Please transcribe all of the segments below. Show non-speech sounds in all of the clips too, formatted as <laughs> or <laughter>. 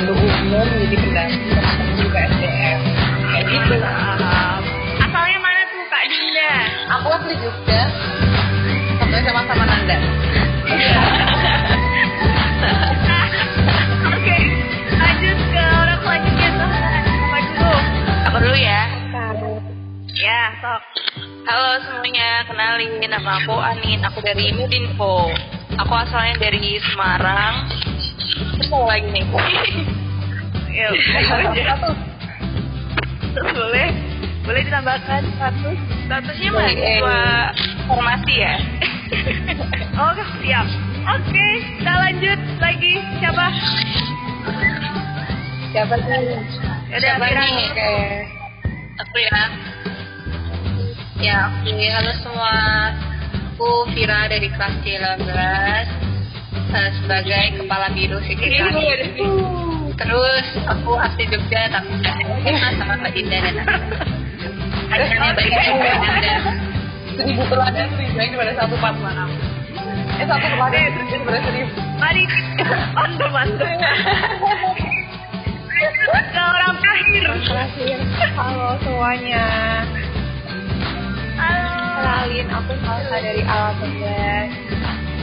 pembantu umum jadi pendamping teman-teman juga SDM kayak gitu asalnya mana tuh Kak Dinda aku asli Jogja satu sama-sama Nanda iya. Oke, lanjut ke orang selanjutnya tuh. Dulu? Aku dulu ya. Ya, sok. Halo semuanya, kenalin nama aku Anin, aku dari Nudinfo. Aku asalnya dari Semarang. <laughs> <laughs> Terus lagi nih. ya, boleh, boleh ditambahkan status? Statusnya mahasiswa formasi ya. <laughs> oh, siap. Oke, kita lanjut lagi. Siapa? Siapa sih? Siapa nih? Oke. Aku ya. Ya, oke. Halo semua. Aku Vira dari kelas C11 uh, sebagai kepala biro sekretaris. Terus aku asli Jogja tapi sama Mbak Dinda dan Akhirnya baik Dinda. Seribu teladan lebih baik daripada satu pas mana? Eh satu teladan terus daripada seribu. Mari, mantap mantap. Ke orang terakhir. Terakhir. Halo semuanya. Halo. Kenalin aku Salsa dari Alam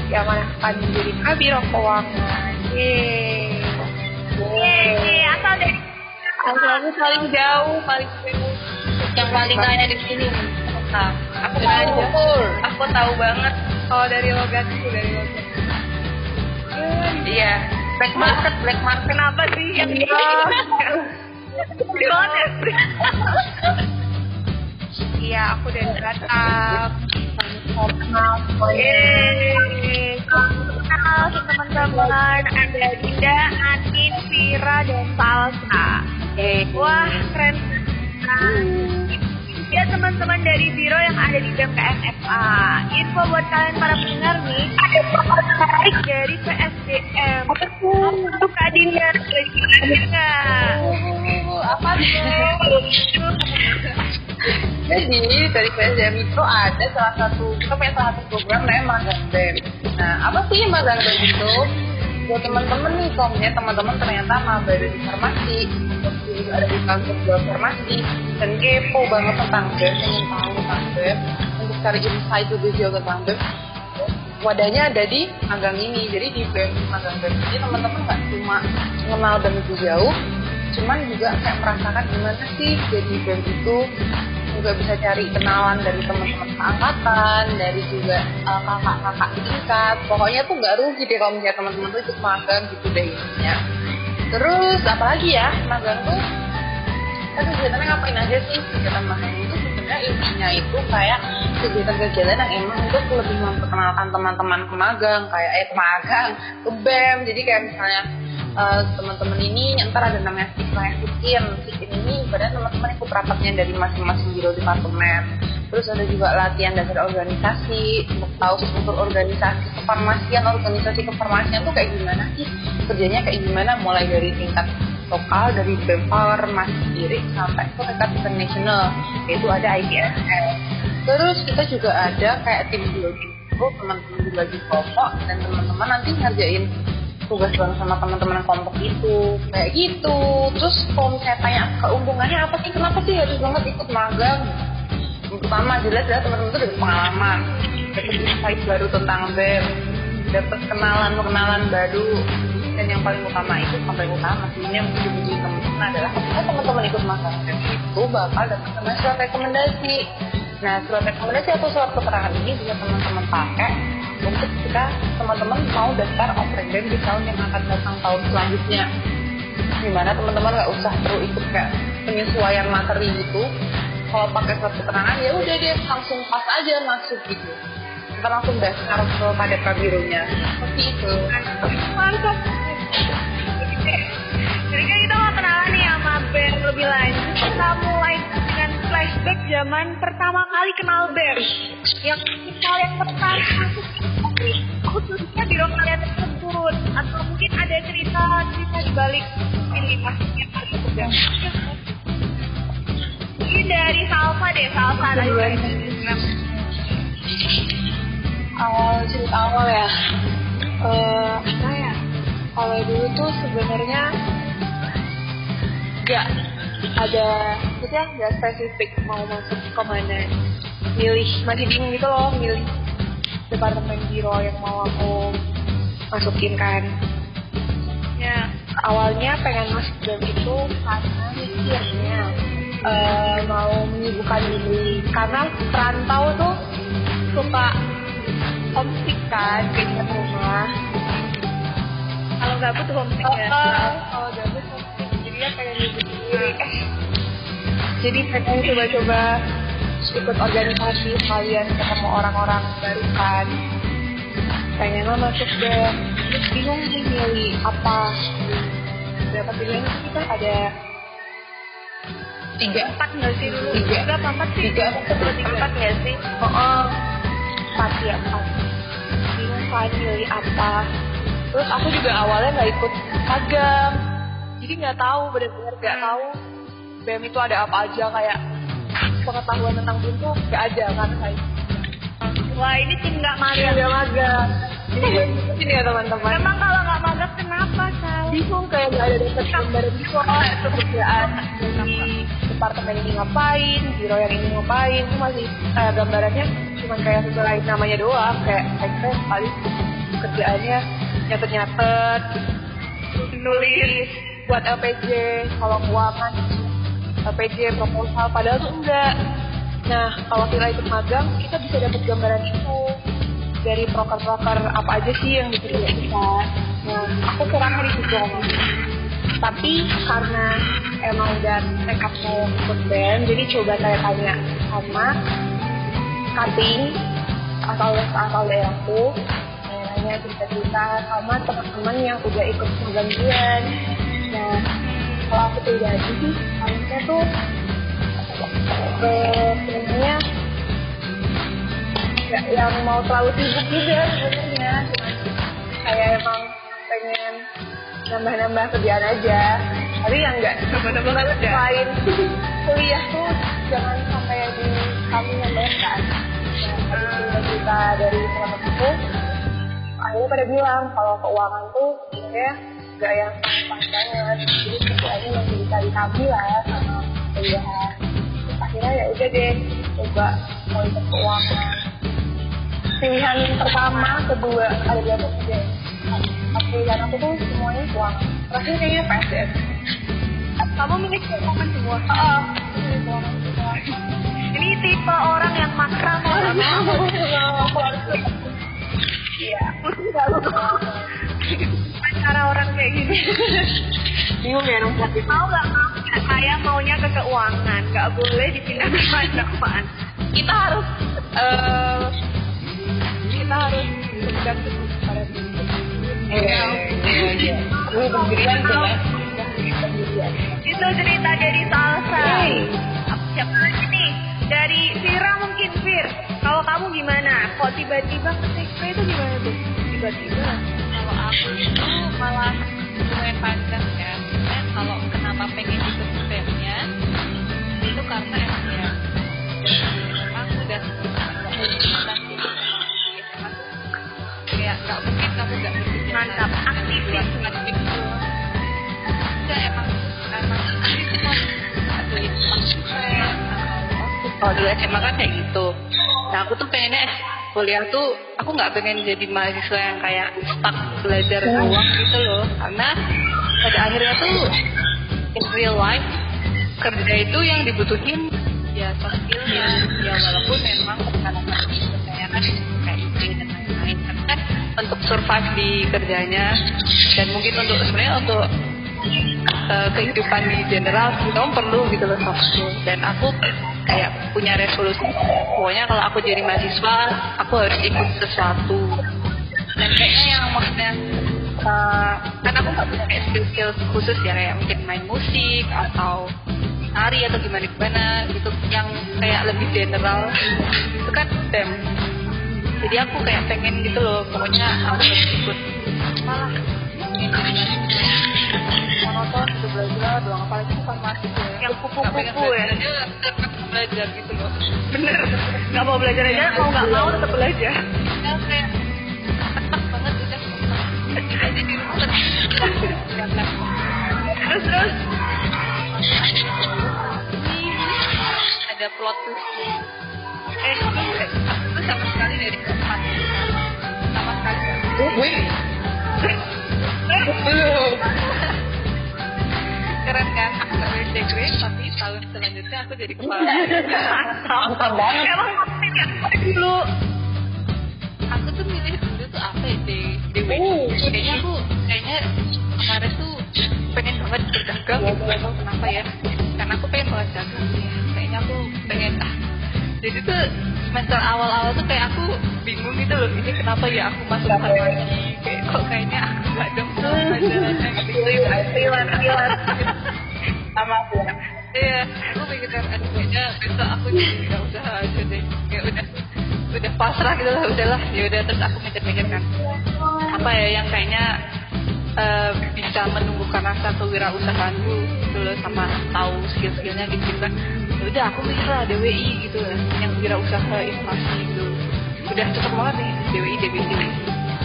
Akan menjadi kabiro keuangan. Yeay. Yeay. Asal dari aku paling jauh, paling. Yang paling kaya di sini. Aku tahu, aku tahu banget. Oh dari logat itu dari logat. Iya. Black market, black market. Kenapa sih yang di Iya, aku dari Batam. Kenal Kenal teman-teman ada Dinda, Anin, Vira, dan Salsa. Wah, keren. Ya teman-teman dari biro yang ada di BMKM FA. Info buat kalian para pendengar nih, ada menarik dari PSDM. Untuk Kak Dinda, dari Dinda. Apa tuh? Jadi dari PSDM itu ada salah satu kita punya salah satu program namanya magang BEM. Nah apa sih magang BEM itu? Buat teman-teman nih, kalau punya teman-teman ternyata maba ada di farmasi, juga ada di kampus buat farmasi, dan kepo banget tentang BEM, ingin tahu tentang BEM, untuk cari insight lebih jauh tentang BEM, wadahnya ada di magang ini. Jadi di BEM magang BEM ini teman-teman nggak cuma mengenal BEM lebih jauh, cuman juga kayak merasakan gimana sih jadi BEM itu juga bisa cari kenalan dari teman-teman angkatan, dari juga uh, kakak-kakak tingkat. Pokoknya tuh nggak rugi deh kalau misalnya teman-teman tuh ikut magang gitu deh intinya. Terus apalagi ya magang tuh kita kegiatannya ngapain aja sih kegiatan magang itu sebenarnya intinya itu kayak kegiatan-kegiatan yang emang untuk lebih memperkenalkan teman-teman ke magang kayak eh magang ke BEM jadi kayak misalnya uh, teman-teman ini ntar ada namanya siswa yang bikin bikin ini padahal teman-teman ikut rapatnya dari masing-masing biro departemen. Terus ada juga latihan dasar organisasi untuk tahu struktur organisasi kefarmasian organisasi kefarmasian tuh kayak gimana sih? Kerjanya kayak gimana? Mulai dari tingkat lokal dari BEMPAR masih sendiri sampai ke tingkat internasional yaitu ada IPSS terus kita juga ada kayak tim building itu teman-teman dibagi kelompok dan teman-teman nanti ngerjain tugas bareng sama teman-teman kelompok itu. Kayak gitu. Terus kalau misalnya tanya keuntungannya apa sih? Kenapa sih harus banget ikut magang? Pertama jelas jelas teman-teman itu dapat pengalaman. Dapat insight baru tentang BEM dapat kenalan kenalan baru. Dan yang paling utama itu yang paling utama ini yang menjadi teman-teman adalah ketika teman-teman ikut magang itu bakal dapat sama surat rekomendasi. Nah surat rekomendasi atau surat keterangan ini bisa teman-teman pakai untuk ketika teman-teman mau daftar open BEM di tahun yang akan datang tahun selanjutnya. Di mana teman-teman? Nggak usah perlu ikut kayak penyesuaian materi gitu. Kalau pakai surat keterangan ya udah deh langsung pas aja masuk gitu. Kita langsung daftar ke pada kabirunya seperti itu. Mantap jadi kita mau kenalan nih sama BEM lebih lanjut kita dengan flashback zaman pertama kali kenal BEM yang kalian pertama khususnya di ruang kalian tersebut. Atau mungkin ada cerita cerita di balik ini maksudnya kalian BEM ini dari Salsa deh Salsa. Dari awal cerita awal ya. Uh, apa ya? Kalau dulu tuh sebenarnya nggak ada maksudnya nggak spesifik mau masuk ke mana. Milih masih bingung gitu loh milih departemen biro yang mau aku masukin kan. Ya. Awalnya pengen masuk BEM itu karena mikirnya uh, mau menyibukkan diri. Karena perantau tuh suka homesick kan keinget rumah. Kalau gabut homesick ya? Uh, kalau gabut homesick. Jadi ya pengen eh jadi pengen coba-coba ikut organisasi kalian ketemu orang-orang baru kan pengenlah masuk ke bingung nih milih apa. Berapa pilihan kita? Ada tiga. Empat nggak sih dulu? Tiga. Tiga apa empat sih? Tiga. Empat nggak sih? Oh, oh. empat ya empat. Bingung kan milih apa. Terus aku juga awalnya nggak ikut magang jadi nggak tahu benar-benar nggak tahu BEM itu ada apa aja kayak pengetahuan tentang BEM tuh nggak ada kan kayak. Wah ini tim nggak magang nggak magang ini ya teman-teman. Memang kalau nggak magang kenapa sal bingung kayak nggak ada dapat gambaran visual pekerjaan di departemen ini ngapain biro yang ini ngapain. Itu masih eh, gambarannya cuma kayak sesuai namanya doang kayak saya paling kerjaannya nyatet-nyatet nulis buat LPJ kalau keuangan LPJ proposal padahal tuh enggak. Nah kalau kita ikut magang kita bisa dapat gambaran itu dari proker-proker apa aja sih yang dikerjain kita nah aku kurangnya di situ tapi karena emang udah nekat mau ikut band jadi coba tanya-tanya sama cutting asal asal daerahku nanya cerita-cerita sama teman-teman yang udah ikut magang nah kalau aku pribadi sih harusnya tuh sebenarnya nggak yang mau terlalu sibuk juga sebenarnya kayak emang pengen nambah-nambah kerjaan aja tapi yang enggak nambah-nambah kerjaan lain kuliah tuh jangan sampai di kami yang kan nah, kita dari teman-temanku akhirnya pada bilang kalau keuangan tuh sebenarnya nggak yang pas banget. Jadi yang bisa di kami lah sama kuliahan akhirnya ya udah deh coba mau ikut keuangan. Pilihan pertama kedua ada berapa kerja pilihan aku tuh semuanya keuangan. Terakhir kayaknya PSDM kamu milih keuangan semua? Oh, milih keuangan semua. Ini tipe orang yang maksa mau nggak mau? iya <laughs> cara orang kayak gini bingung ya nong mau nggak mau saya maunya ke keuangan nggak boleh dipindah ke mana kita harus uh, kita harus bergantung pada diri Iya, iya. Lu pendirian jelas. Itu cerita dari salsa. Siapa lagi nih? Dari Vira mungkin Vir. Kalau kamu gimana? Kok tiba-tiba ke itu gimana tuh? Tiba-tiba. Kalau aku itu malah lumayan panjang ya. Dan kalau kenapa pengen ikut BEM-nya itu karena emang ya memang udah kayak nggak mungkin kamu nggak berpikir Mantap, aktivis. aktif enggak emang emang aktif semua atau itu kalau dulu SMA kan kayak gitu nah aku tuh pengennya kuliah tuh aku nggak pengen jadi mahasiswa yang kayak stuck belajar doang gitu loh. Karena pada akhirnya tuh in real life kerja itu yang dibutuhin ya soft skillnya. Ya walaupun memang kadang-kadang kan kayak itu dan lain-lain. Kan untuk survive di kerjanya dan mungkin untuk sebenarnya untuk uh, kehidupan di general kamu perlu gitu loh soft skill. Dan aku kayak punya resolusi. Pokoknya kalau aku jadi mahasiswa aku harus ikut sesuatu. Dan kayaknya yang maksudnya uh, kan aku nggak punya skill skill khusus ya kayak mungkin main musik atau nari atau gimana gimana gitu. Yang kayak lebih general itu kan dem jadi aku kayak pengen gitu loh pokoknya aku harus ikut. Malah monoton gitu belajar doang apalagi bukan mahasiswa Yang kupu-kupu ya. belajar gitu loh Bener. Gak mau belajar aja, mau nggak mau tetap belajar. ya kayak banget udah terus terus ada plot twist eh aku sama sekali dari keempat sama sekali Wih. Belum. keren kan? Aku gak boleh degrade tapi tahun selanjutnya aku jadi kepala. Mantap banget. emang dulu. Aku tuh milih dulu tuh apa ya di DW Oh. kayaknya aku kayaknya kemarin tuh pengen banget berdagang. Gitu gak tahu kenapa ya? Karena aku pengen banget dagang ya kayaknya aku pengen ah. Jadi tuh semester awal-awal tuh kayak aku bingung gitu loh ini kenapa ya aku masuk lagi kayak kok kayaknya aku gak ada pelajarannya gitu. Sama aku. Iya, aku aduh kayaknya besok aku jadi usaha aja deh. Kayak udah udah pasrah gitu lah, udahlah. Ya udah terus aku mikir-mikir kan apa ya yang kayaknya eh, bisa menumbuhkan rasa kewirausahaanku gitu loh sama tahu skill-skillnya gitu kan. Ya udah aku mikir lah DWI gitu lah, yang wirausaha informasi gitu. Udah cocok banget nih DWI DWI.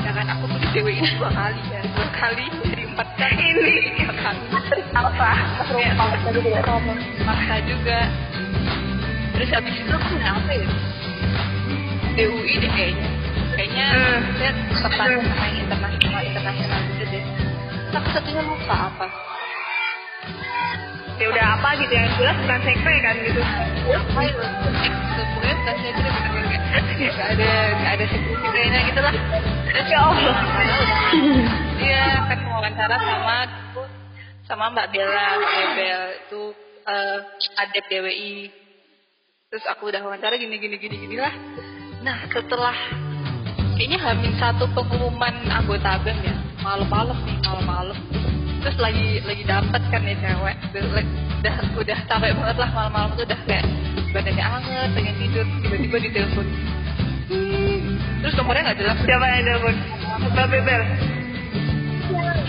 Ya kan aku tulis DWI dua kali ya, dua kali dari empat kali ini. Apa? Sama. maksa juga terus habis itu aku kenapa ya DUI deh kayaknya kayaknya Hmm. saya tertarik sama yang internasional internasional gitu deh tapi satunya lupa apa ya udah apa gitu yang jelas bukan sekre kan gitu. Ya pokoknya bukan bener-bener kayak nggak ada nggak ada signifikannya gitu lah. Ya Allah. iya kan wawancara sama sama Mbak Bella Mbak Bel itu eh adep DWI terus aku udah wawancara gini gini gini gini lah. Nah setelah kayaknya hamin satu pengumuman anggota BEM ya. Malam-malam nih malam-malam terus lagi lagi dapet kan ya cewek. Udah udah, udah capek banget lah malam-malam tuh udah kayak badannya anget pengen tidur tiba-tiba ditelepon. Terus nomornya nggak jelas. Siapa yang telepon? Mbak Bebel.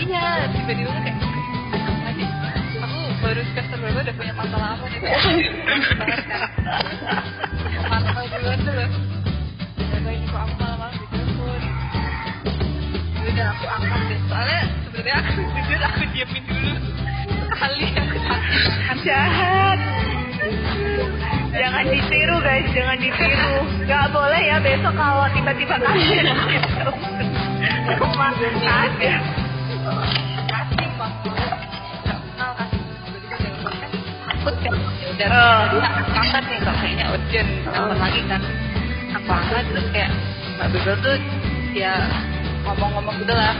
Iya tiba-tiba kayak aku baru semester berapa udah punya masalah apa nih? <laughs> Masalah duluan tuh loh. Ini kok aku sebenarnya aku jujur aku diemin dulu sekali aku takut jahat jangan ditiru guys jangan ditiru nggak boleh ya besok kalau tiba-tiba kalian kasih kan takut kan ya udah Oh. nih kok kayaknya urgent telepon lagi kan angkat terus kayak mbak Bebel tuh ya ngomong-ngomong gitu lah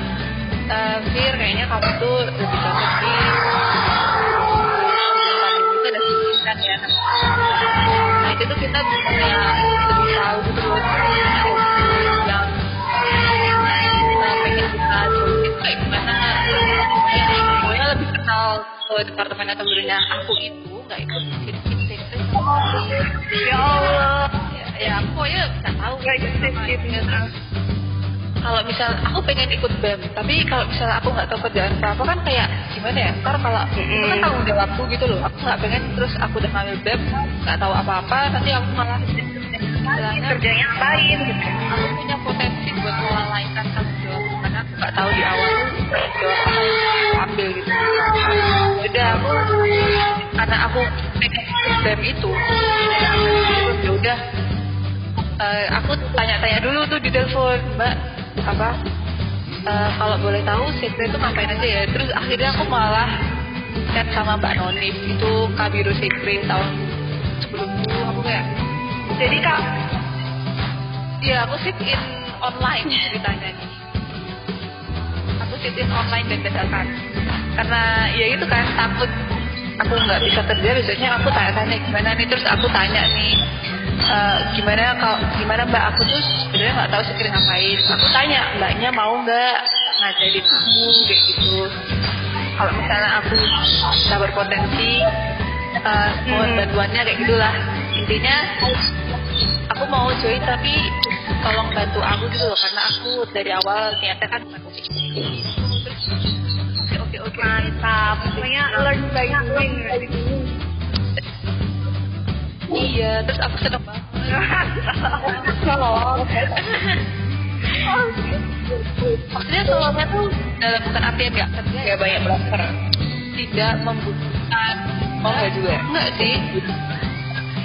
Eh, Fir kayaknya kamu tuh lebih cocok di itu ada sisikan ya nah itu tuh kita bisa lebih tahu gitu loh. Yang eh, pengen kita jauhin kayak gimana. Ya pokoknya lebih kenal ke departemen atau gurunya aku itu nggak ikut sirkuit ya Allah. Ya, ya aku pokoknya nggak tahu. Nggak ikut sirkuit. Kalau misal aku pengen ikut BEM tapi kalau misal aku nggak tahu kerjaan apa kan kayak gimana ya? Ntar kalau itu kan tanggung jawabku gitu loh. Aku nggak pengen terus aku udah ngambil BEM nggak tahu apa apa nanti aku malah istilahnya kerjanya ngapain? gitu aku punya potensi buat melalaikan tanggung jawab karena aku nggak tahu di awal tanggung jawab apa yang aku ambil gitu. Udah aku karena aku pengen BEM itu ya udah eh, aku tanya-tanya dulu tuh di telepon mbak apa? Eh, kalau boleh tahu sekre itu ngapain aja ya? Terus akhirnya aku malah chat sama mbak Nonif itu kabiru sekre tahun sebelumku aku kayak jadi kak Iya, aku sit in online ceritanya. Nih. Aku sit in online dan dadakan. Karena ya itu kan takut aku nggak bisa kerja biasanya aku tanya-tanya gimana nih. Terus aku tanya nih eh, gimana kalau gimana mbak? Aku tuh sebenarnya nggak tahu sekira ngapain aku tanya mbaknya mau nggak ngajarin aku kayak gitu. Kalau misalnya aku bisa berpotensi eh, mohon Hmm. bantuannya kayak gitulah. Intinya aku mau join tapi tolong bantu aku gitu loh. Karena aku dari awal niatnya kan terus oke oke oke. Mantap pokoknya learn by doing iya terus aku seneng banget. <laughs> Maksudnya tolongnya tuh dalam bukan artian nggak kerja ya banyak belajar tidak membutuhkan oh enggak juga enggak sih.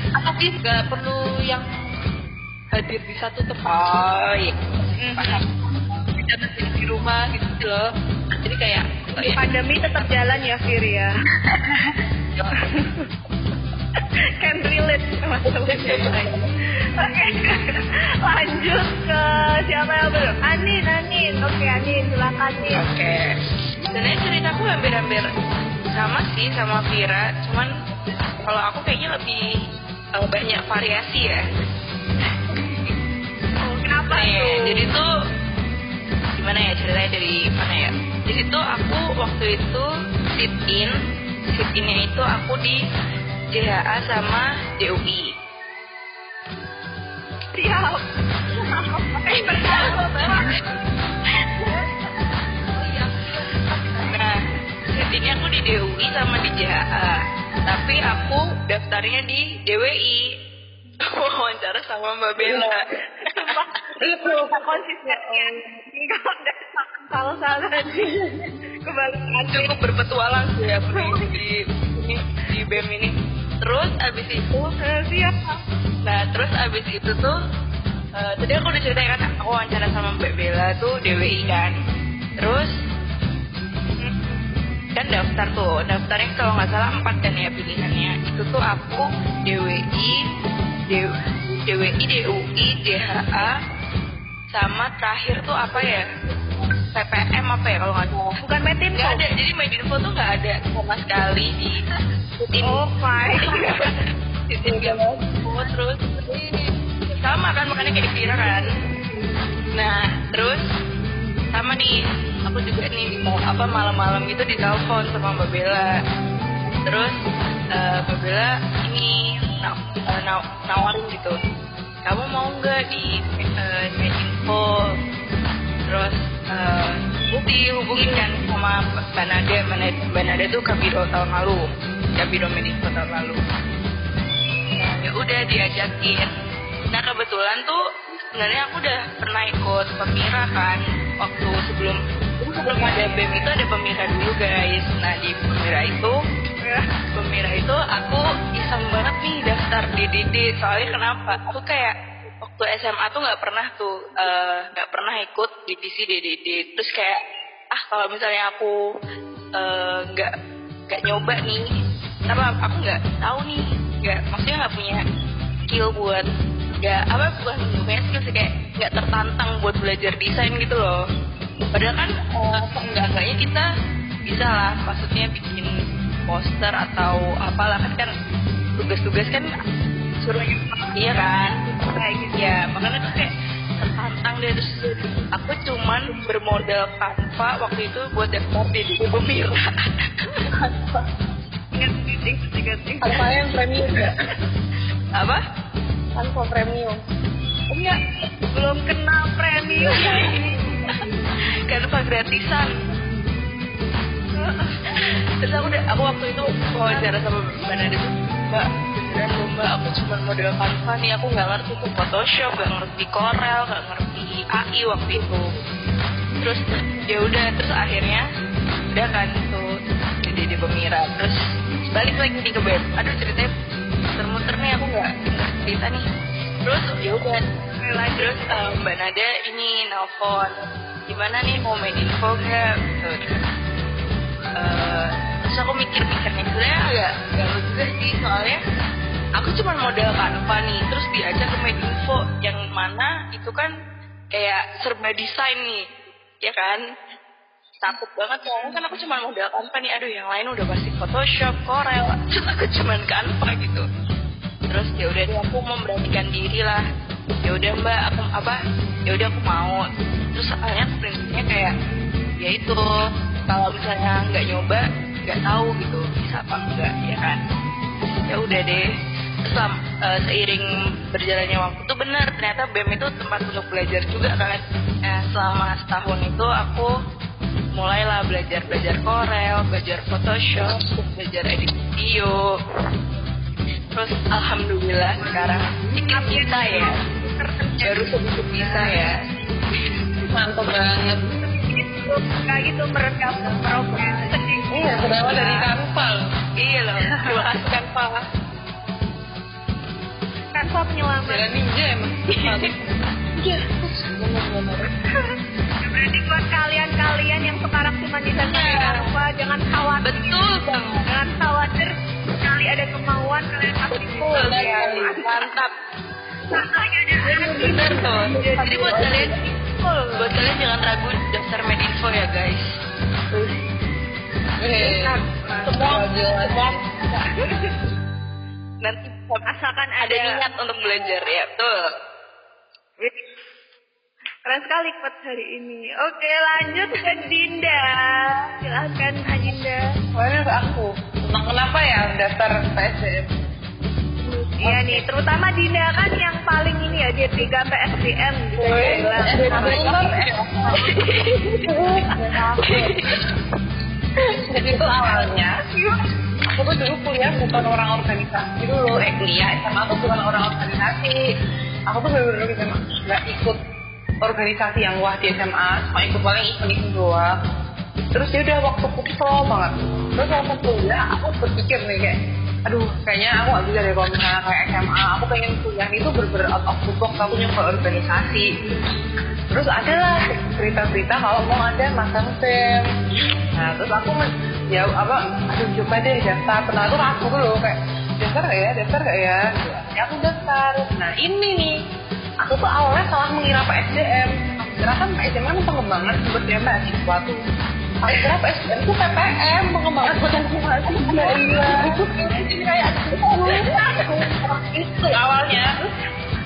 Apa sih nggak perlu yang hadir di satu tempat. Oh iya. Paham. Kita masih di rumah gitu loh. Jadi kayak pandemi tetap jalan ya Fir ya. <laughs> <laughs> Can relate. Oke, <laughs> lanjut ke siapa yang belum? Anin, Anin. Oke, Anin, silakan nih. oke sebenarnya ceritaku hampir-hampir sama sih sama Vira cuman kalau aku kayaknya lebih eh, banyak variasi ya Oh, kenapa Nah, ya, tuh? jadi tuh gimana ya ceritanya dari mana ya di situ aku waktu itu sit in sit innya itu aku di JHA sama DUI siap. <laughs> Eh, banget. Nah, aku di DUI sama di JHA. Tapi aku daftarnya di DWI. Wawancara sama Mbak Bella. Itu konsisten ya. Ini kalau udah salah sih kebalikan. Cukup berpetualang sih di, di, di, di BEM ini. Terus abis itu, Eh, siap. nah terus abis itu tuh, eh, tadi aku udah ceritain kan, aku wawancara sama Mbak Bella tuh DWI kan. Terus kan daftar tuh daftarnya kalau nggak salah empat kan ya pilihannya itu tuh aku DWI DWI DUI DHA sama terakhir tuh apa ya PPM apa ya kalau nggak salah? Bukan Metin nggak ada. Jadi Medinfo tuh nggak ada sama sekali di Putin Oh, fine. <laughs> Putin mau terus? Sama kan makanya kayak Vira kan? Nah terus? Sama nih aku juga nih mau apa malam-malam gitu ditelepon sama Mbak Bella. Terus eh, Mbak Bella ini naw- eh, naw- nawarin gitu. Kamu mau nggak di uh, Medinfo terus eh, dihubungin kan sama Nada, Mbak Nada tuh Kabiro tahun lalu. Kabiro Medinfo tahun lalu. Ya udah diajakin. Nah kebetulan tuh sebenarnya aku udah pernah ikut pemira kan waktu sebelum sebelum ada BEM itu ada pemira dulu guys. Nah di pemira itu pemira itu aku iseng banget nih daftar di DD soalnya kenapa? Aku kayak waktu SMA tuh nggak pernah tuh eh, nggak pernah ikut divisi DDD terus kayak ah kalau misalnya aku eh, nggak nggak nyoba nih apa aku nggak tahu nih nggak maksudnya nggak punya skill buat nggak apa bukan punya skill sih kayak nggak tertantang buat belajar desain gitu loh. Padahal kan eh, seenggak-enggaknya kita bisa lah maksudnya bikin poster atau apalah kan kan tugas-tugas kan suruh iya kan. Kayak gitu ya makanya tuh kayak tertantang deh. Terus aku cuman bermodal Canva waktu itu buat daftar di di Pemira Ingat ingat ingat ingat. Tanpa yang premium ya? Apa? Tanpa premium. Enggak, belum kenal premium. <laughs> Canva gratisan. Terus aku udah aku waktu itu wawancara sama Mbak tuh Mbak beneran loh Mbak aku cuma model Canva nih? Aku nggak ngerti tuh Photoshop nggak ngerti Corel nggak ngerti AI waktu itu. Terus ya udah terus akhirnya udah kan tuh di Pemira terus balik lagi nih ke BEM aduh ceritanya muter-muter nih aku nggak cerita nih. Terus ya udah terus eh, Mbak Nada ini nelfon gimana nih mau main info nggak Gitu. Eh, terus aku mikir-mikir nih sebenarnya agak galau juga sih soalnya aku cuma modal Canva nih terus diajak ke Medinfo yang mana itu kan kayak serba desain nih ya kan? Takut banget soalnya kan aku cuma modal Canva nih aduh yang lain udah pasti Photoshop, Corel <laughs> aku cuma Canva gitu. Terus ya udah deh aku memberanikan diri lah. Ya udah mbak aku apa ya udah aku mau. Terus soalnya prinsipnya kayak ya itu kalau misalnya nggak nyoba nggak tahu gitu bisa apa enggak ya kan? Ya udah deh selam- eh, seiring berjalannya waktu tuh benar ternyata BEM itu tempat untuk belajar juga kan nah, selama setahun itu aku mulailah belajar belajar Corel belajar Photoshop belajar edit video. Terus alhamdulillah sekarang sedikit bisa ya. Baru sedikit bisa ya. Mantap banget. Kayak gitu meredam progres sedih iya berawal dari kanval iya loh <laughs> kasih kanval kanva penyelamat jalan ninja emang Iya. Berarti buat kalian-kalian yang sekarang cuma bisa pakai Canva, jangan khawatir. Betul. Jangan khawatir. Sekali ada kemauan kalian pasti bisa. ya mantap tuh. Jadi buat kalian, buat kalian jangan ragu daftar Medinfo ya guys. Semua semua Nanti Asalkan ada ada niat untuk belajar ya, betul. Keren sekali quote hari ini. Oke, lanjut ke Dinda. Silahkan Adinda. Kemarin ke aku tentang kenapa ya daftar PSDM Iya nih, terutama Dinda kan yang paling ini ya, dia tiga PSDM bisa dibilang. <laughs> Jadi itu awalnya aku tuh dulu kuliah bukan orang organisasi dulu, eh kuliah SMA tuh bukan orang organisasi. Aku tuh bener-bener SMA nggak ikut organisasi yang wah di SMA, cuma ikut paling event-event doang. Terus ya udah waktu slow banget. Terus waktu kuliah aku berpikir nih kayak, aduh kayaknya aku gak bisa deh kalau misalnya kayak SMA, aku pengen kuliah itu bener-bener out of the box, aku nyoba organisasi. Terus adalah berita-berita kalau mau ada magang BEM. Nah terus aku ya apa, aduh coba deh daftar. Pernah tuh aku dulu kayak daftar gak ya, daftar gak ya? Ya aku daftar. Nah ini nih, aku tuh awalnya salah mengira PSDM. Aku kira kan PSDM kan pengembangan sumber daya mahasiswa tuh. Aku kira PSDM tuh PPM, pengembangan potensi mahasiswa. Iya. Jadi kayak itu awalnya. Terus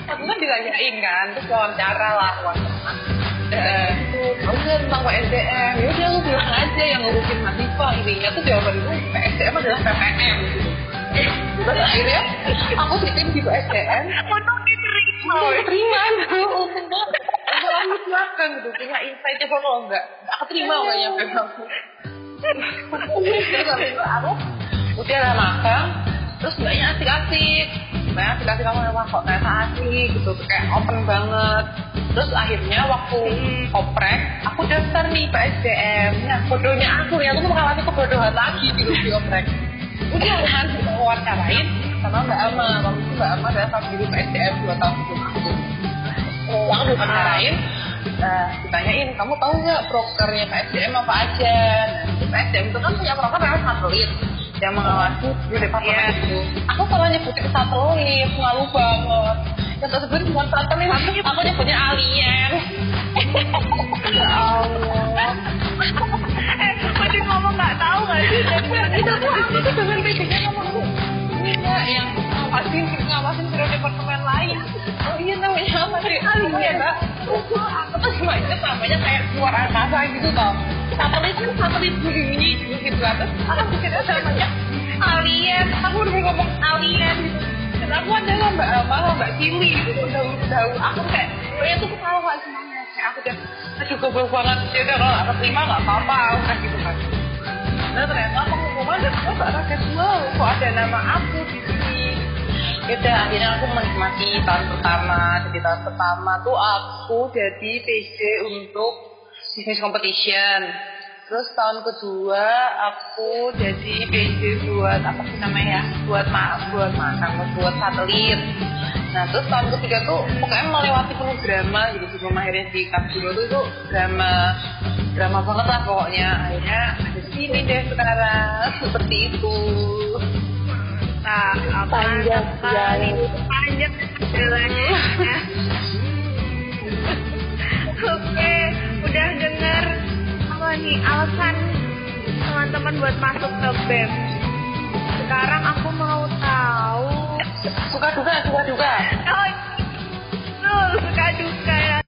aku kan ditanyain kan, terus wawancara lah wawancara. Eh, oh iya tentang PSDM, ya udah lu bilang aja yang ngurusin mahasiswa intinya tuh jawaban gue PSDM adalah PPM gitu. Terus akhirnya aku titip di PSDM, Untuk diterima. mau terima untuk aku makan gitu, punya insight coba kalau enggak, enggak keterima kayaknya memang. Terus aku udah makan, terus banyak asik-asik, banyak asik-asik kamu emang kok ternyata asik gitu, kayak open banget. Terus akhirnya waktu oprek, aku daftar nih PSDM. Nah, bodohnya aku ya, aku mengalami kebodohan lagi di di oprek. Udah <laughs> kan, wawancarain sama Mbak Ama. Waktu itu Mbak Ama datang di PSDM 2 tahun sebelum aku. Aku wawancarain, Nah, ditanyain, kamu tahu nggak prokernya PSDM apa aja? Nah, PSDM itu kan punya proker namanya satelit yang mengawasi di departemen itu. Aku salah nyebutin satelit, malu banget. Yang tersebut bukan satelit, aku nyebutnya alien. ya Allah. Eh, masih ngomong nggak tahu nggak sih? itu tuh aku tuh dengan bedanya ngomong iya yang ngawasin ngawasin seluruh departemen lain oh iya namanya apa sih alien mbak aku tuh cuma inget namanya kayak luar angkasa gitu tau satelit kan satelit bumi gitu kan terus aku kira namanya alien. Aku udah ngomong alien gitu. Dan aku adalah mbak Ama mbak Cili gitu dahulu dahulu aku kayak oh itu ketawa semuanya kayak aku udah aduh goblok banget ya udah kalau aku terima nggak apa-apa udah gitu kan. Nah ternyata pengumuman kok gak kaget wow kok ada nama aku di sini. Yaudah akhirnya aku menikmati tahun pertama. Jadi tahun pertama tuh aku jadi PJ untuk business competition. Terus tahun kedua aku jadi PJ buat apa sih namanya? Buat ma buat makan, buat satelit. Nah terus tahun ketiga tuh pokoknya melewati penuh drama gitu sebelum akhirnya di Kapsuro tuh itu drama drama banget lah pokoknya akhirnya ada sini deh sekarang <laughs> seperti itu Nah, apa Panjang sekali panjang jalannya. <laughs> <laughs> Oke, udah denger apa nih alasan teman-teman buat masuk ke BEM. Sekarang aku mau tahu. Suka juga suka juga. Oh, iya. suka juga.